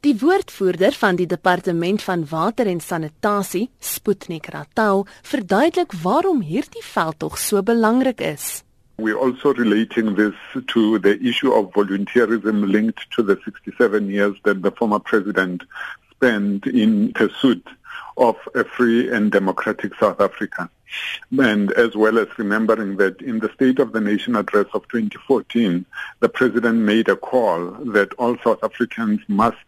Die woordvoerder van die departement van water en sanitasie, Sputnik Ratau, verduidelik waarom hierdie veldtog so belangrik is. We're also relating this to the issue of volunteerism linked to the 67 years that the former president spent in pursuit of a free and democratic South Africa. And as well as remembering that in the State of the Nation address of 2014, the president made a call that all South Africans must,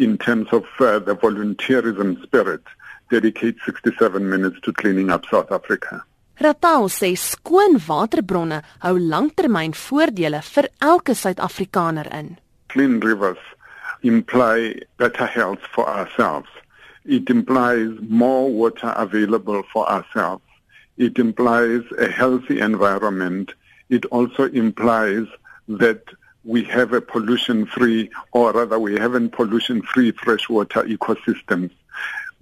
in terms of uh, the volunteerism spirit, dedicate 67 minutes to cleaning up South Africa. Ratau sê skoon waterbronne hou langtermynvoordele vir elke Suid-Afrikaner in. Clean rivers imply better health for ourselves. It implies more water available for ourselves. It implies a healthy environment. It also implies that we have a pollution-free, or rather we have a pollution-free freshwater ecosystems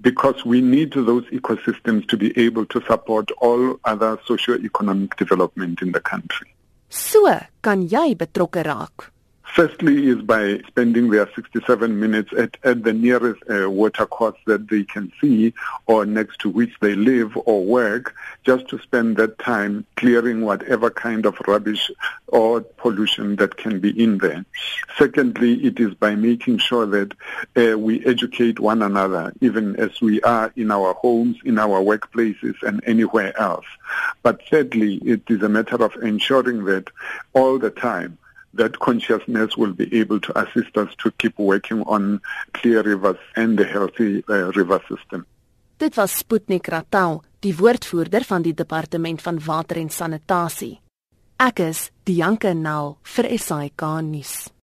because we need those ecosystems to be able to support all other socio-economic development in the country. So, kan jy betrokke raak? Firstly is by spending their 67 minutes at, at the nearest uh, water course that they can see or next to which they live or work, just to spend that time clearing whatever kind of rubbish or pollution that can be in there. Secondly, it is by making sure that uh, we educate one another, even as we are in our homes, in our workplaces, and anywhere else. But thirdly, it is a matter of ensuring that all the time, that consciousness will be able to assist us to keep working on clear rivers and the healthy uh, river system. Dit was Sputnik Ratau, die woordvoerder van die departement van water en sanitasie. Ek is Dianke Nel vir SAK nuus.